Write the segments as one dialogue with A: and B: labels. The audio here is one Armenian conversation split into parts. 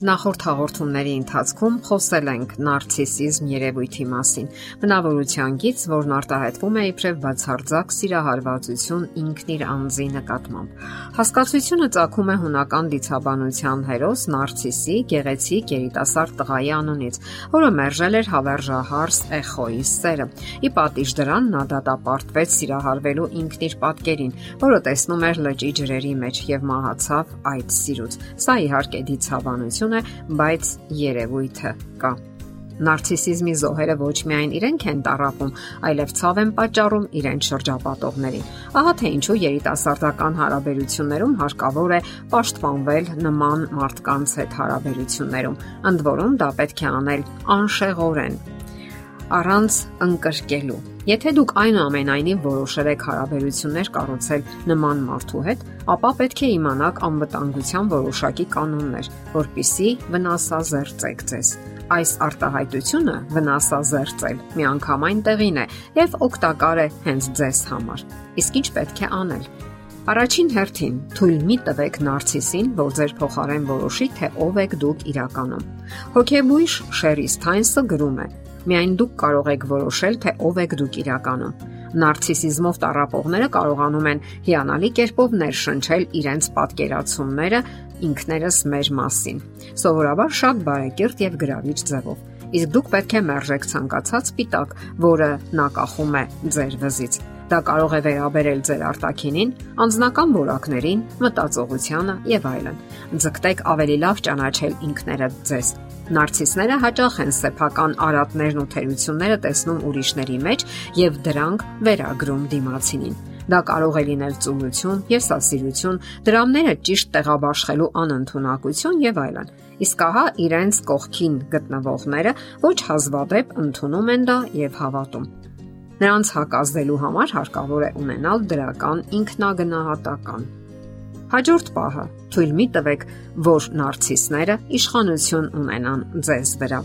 A: Նախորդ հաղորդումների ընթացքում խոսել ենք նարցիսիզմ երևույթի մասին։ Բնավորության գից, որն արտահայտվում է իբրև բացարձակ սիրահարվածություն ինքն իր անձի նկատմամբ։ Հասկացությունը ցակում է հունական դիցաբանության հերոս նարցիսի գեղեցիկ երիտասարդ տղայի անունից, որը մերժել էր հավերժահարս Էխոյի սերը։ Ի պատիժ դրան նա դատապարտվեց սիրահարվելու ինքն իր պատկերին, որը տեսնում էր լճի ջրերի մեջ եւ մահացավ այդ սիրուց։ Սա իհարկե դիցաբանություն է, բայց երևույթը կա։ Նարցիսիզմի զոհերը ոչ միայն իրենք են տարապում, այլև ցավ են պատճառում իրենց շրջապատողներին։ Ահա թե ինչու երիտասարդական հարաբերություններում հարկավոր է պաշտպանվել նման մարդկանց հետ հարաբերություններում։ Ընդ որում դա պետք է անել անշեղորեն, առանց ընկրկելու։ Եթե դուք այնուամենայնիվ որոշել եք հարաբերություններ կառուցել նման մարդու հետ, ապա պետք է իմանաք անվտանգության որոշակի կանոններ, որpիսի վնասազերծեք ձեզ։ Այս արտահայտությունը վնասազերծել միանգամայն տեղին է եւ օգտակար է հենց ձեզ համար։ Իսկ ինչ պետք է անել։ Առաջին հերթին թույլ մի տվեք նարցիսին, որ ձեր փոխարեն որոշի, թե ով եք դուք իրականում։ Հոգեբույժ Շերիս Թայնսը գրում է. Միայն դուք կարող եք որոշել, թե ով եք դուք իրականում։ Նարցիսիզմով տարապողները կարողանում են հիանալի կերպով ներշնչել իրենց պատկերացումները ինքներս մեր մասին։ Սովորաբար շատ բարեկիրթ եւ գրավիչ ձևով։ Իսկ դուք պետք է մերժեք ցանկացած պիտակ, որը նա կախում է ձեր վզից։ Դա կարող է վերաբերել ձեր արտակինին, անձնական որակներին, մտածողությանը եւ այլն։ Ձգտեք ավելի լավ ճանաչել ինքներդ ձեզ Նարցիսները հաճախ են սեփական արատներն ու թերությունները տեսնում ուրիշների մեջ եւ դրանք վերագրում դիմացինին։ Դա կարող է լինել ծուլություն, եսասիրություն, դրամները ճիշտ տեղաբաշխելու անընդունակություն եւ այլն։ Իսկ ահա իրենց կողքին գտնվողները ոչ հազվադեպ ընդունում են դա եւ հավատում։ Նրանց հակազդելու համար հարկավոր է ունենալ դրական ինքնագնահատական Հաջորդ պահը՝ թույլ մի տվեք, որ նարցիսները իշխանություն ունենան ձեզ վրա։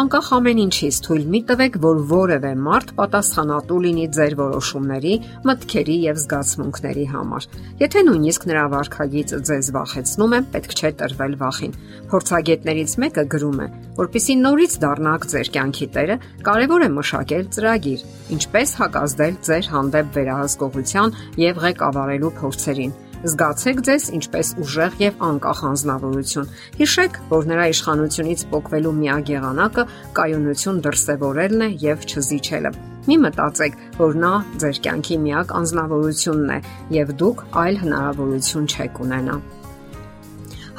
A: Անկախ ամեն ինչից թույլ մի տվեք, որ որևէ մարդ պատասխանատու լինի ձեր որոշումների, մտքերի եւ զգացմունքների համար։ Եթե նույնիսկ նրա վարքագիծը ձեզ վախեցնում է, պետք չէ տրվել վախին։ Փորձագետներից մեկը գրում է, որpիսի նորից դառնաք ձեր կյանքի տերը, կարևոր է մշակել ծրագիր, ինչպես հակազդել ձեր հանդեպ վերահսկողության եւ ղեկավարելու փորձերին Զգացեք ձեզ ինչպես ուժեղ եւ անկախ անznավորություն։ Հիշեք, որ նրա իշխանությունից փոկվելու միակ եղանակը կայունություն դրսևորելն է եւ չզիջելը։ Մի մտածեք, որ նա ձեր կյանքի միակ անznավորությունն է եւ դուք այլ հնարավորություն չեք ունենա։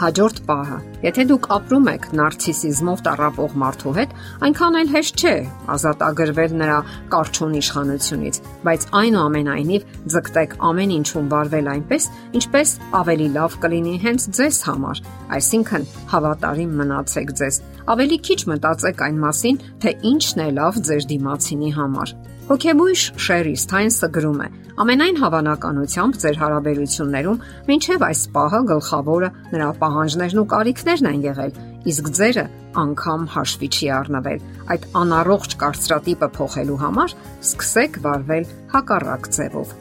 A: Հաջորդ պահը։ Եթե դուք ապրում եք նարցիսիզմով տառապող մարդու հետ, այնքան էլ հեշտ չէ ազատագրվել նրա կարճուն իշխանությունից, բայց այնուամենայնիվ ձգտեք ամեն ինչում վարվել այնպես, ինչպես ավելի լավ կլինի հենց ձեզ համար, այսինքն հավատարիմ մնացեք ձեզ։ Ավելի քիչ մտածեք այն մասին, թե ինչն է լավ ձեր դիմացինի համար։ Հոգեբույժ Շերի Սթայնսը գրում է. Ամենայն հավանականությամբ ձեր հարաբերություններում մինչև այս պահը գլխավորը նրա պահանջներն ու կարիքներն են եղել, իսկ ձերը անգամ հաշվի չի առնվել։ Այդ անառողջ կարծրատիպը փոխելու համար սկսեք վարվել հակառակ ձևով։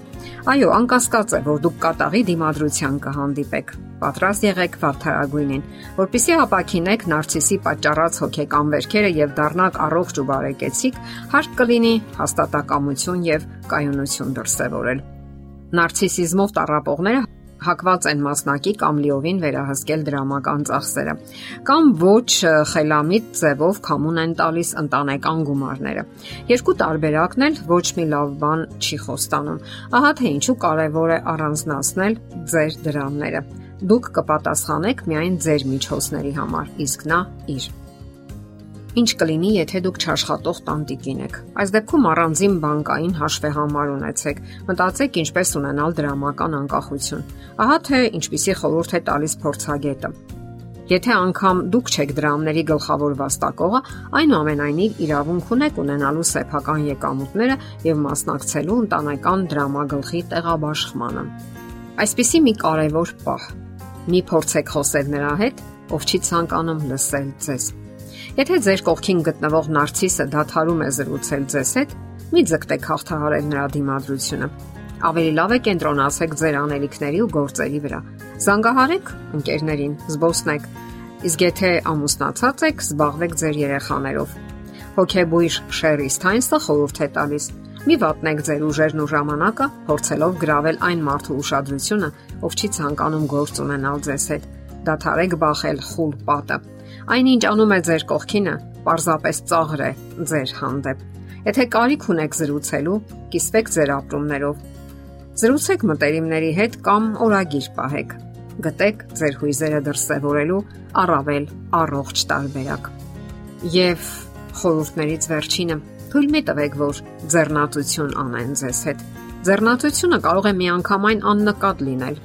A: Այո, անկասկած է, որ դուք կատաղի դիմադրության կհանդիպեք։ Պատրաստ եղեք վարթարագույնին, որpիսի ապակինեք նարցիսի պատճառած հոգեկան վերքերը եւ դառնաք առողջ ու բարեկեցիկ, հարկ կլինի հաստատակամություն եւ կայունություն դրսեւորել։ Նարցիսիզմով տառապողները հակված են մասնակի կամ լիովին վերահսկել դրամական ծախսերը կամ ոչ խելամիտ ձևով կամուն են տալիս ընտանեկան գումարները երկու տարբերակն էլ ոչ մի լավ բան չի խոստանում ահա թե ինչու կարևոր է առանձնացնել ձեր դրամները դուք կպատասխանեք միայն ձեր միջոցների համար իսկ նա իր Ինչ կլինի, եթե դուք չաշխատող տանտիկին եք։ Այս դեպքում առանձին բանկային հաշվեհամար ունեցեք։ Մտածեք ինչպես ունենալ դրամական անկախություն։ Ահա թե ինչպիսի խորհուրդ է տալիս փորձագետը։ Եթե անգամ դուք չեք դրամների գլխավոր վաստակողը, այնուամենայնիվ իրավունք ունեք ունենալու սեփական եկամուտները եւ մասնակցելու ընտանեկան դրամագլխի տեղաբաշխմանը։ Այսպիսի մի կարևոր պահ։ Մի փորձեք խոսել նրա հետ, ով չի ցանկանում լսել ձեզ Եթե ձեր կողքին գտնվող նարցիսը դադարում է զրուցել ձեզ հետ, մի ձգտեք հաղթահարել նրա դիմադրությունը։ Ավելի լավ է կենտրոնացեք ձեր անելիքների ու գործերի վրա։ Զանգահարեք ընկերներին, զբոսնեք, Իսկ եթե ամուսնացած եք, զբաղվեք ձեր երեխաներով։ Հոգեբույժ Շերի Սթայնսը խորհուրդ է տալիս. մի վատնեք ձեր ուժերն ու ժամանակը, փորձելով գravel այն մարդու ուշադրությունը, ով չի ցանկանում գործ ունենալ ձեզ հետ։ Դադարեք բախել խուլ պատը։ Այնինչ անում է ձեր կողքինը, պարզապես ծաղր է ձեր հանդեպ։ Եթե կարիք ունեք զրուցելու, կիսվեք ձեր ապրումներով։ Զրուցեք մտերիմների հետ կամ օրագիր պահեք։ Գտեք ձեր հույզերը դրսևորելու առավել առողջ տարբերակ։ Եվ խորհուրդներից վերջինը՝ թույլ մի տվեք, որ ձեռնատություն անեն ձեզ հետ։ Ձեռնատությունը կարող է միանգամայն աննկատ լինել,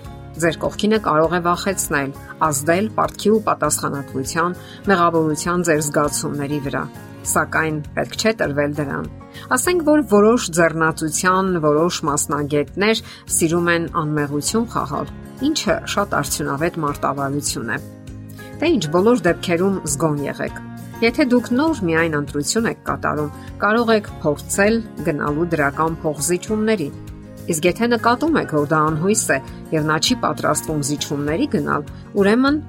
A: ձեր կողքինը կարող է վախեցնել, ազդել պարտքի ու պատասխանատվության, մեղավորության ձեր զգացումների վրա սակայն պետք չէ տրվել դրան։ Ասենք որ որոշ ձեռնացության որոշ մասնագետներ սիրում են անմեղություն խաղալ, ինչը շատ արդյունավետ մարտավարություն է։ Դե ինչ բոլոր դեպքերում զգոն եղեք։ Եթե դուք նոր միայն ընտրություն եք կատարում, կարող եք փորձել գնալու դրական փոխզիջումների։ Իսկ եթե նկատում եք, որ դա անհույս է եւ նա չի պատրաստվում զիջումների գնալ, ուրեմն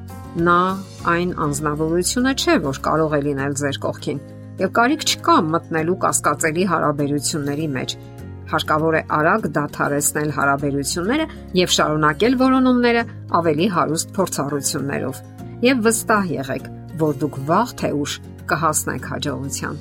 A: նա այն անznավորությունը չէ, որ կարող է լինել ձեր կողքին եւ կարիք չկա մտնելու կասկածելի հարաբերությունների մեջ։ Հարկավոր է արագ դադարեցնել հարաբերությունները եւ շարունակել որոնումները ավելի հարուստ փորձառություններով։ Եվ վստահ եղեք, որ դուք վաղ թե ուշ կհասնեք հաջողության։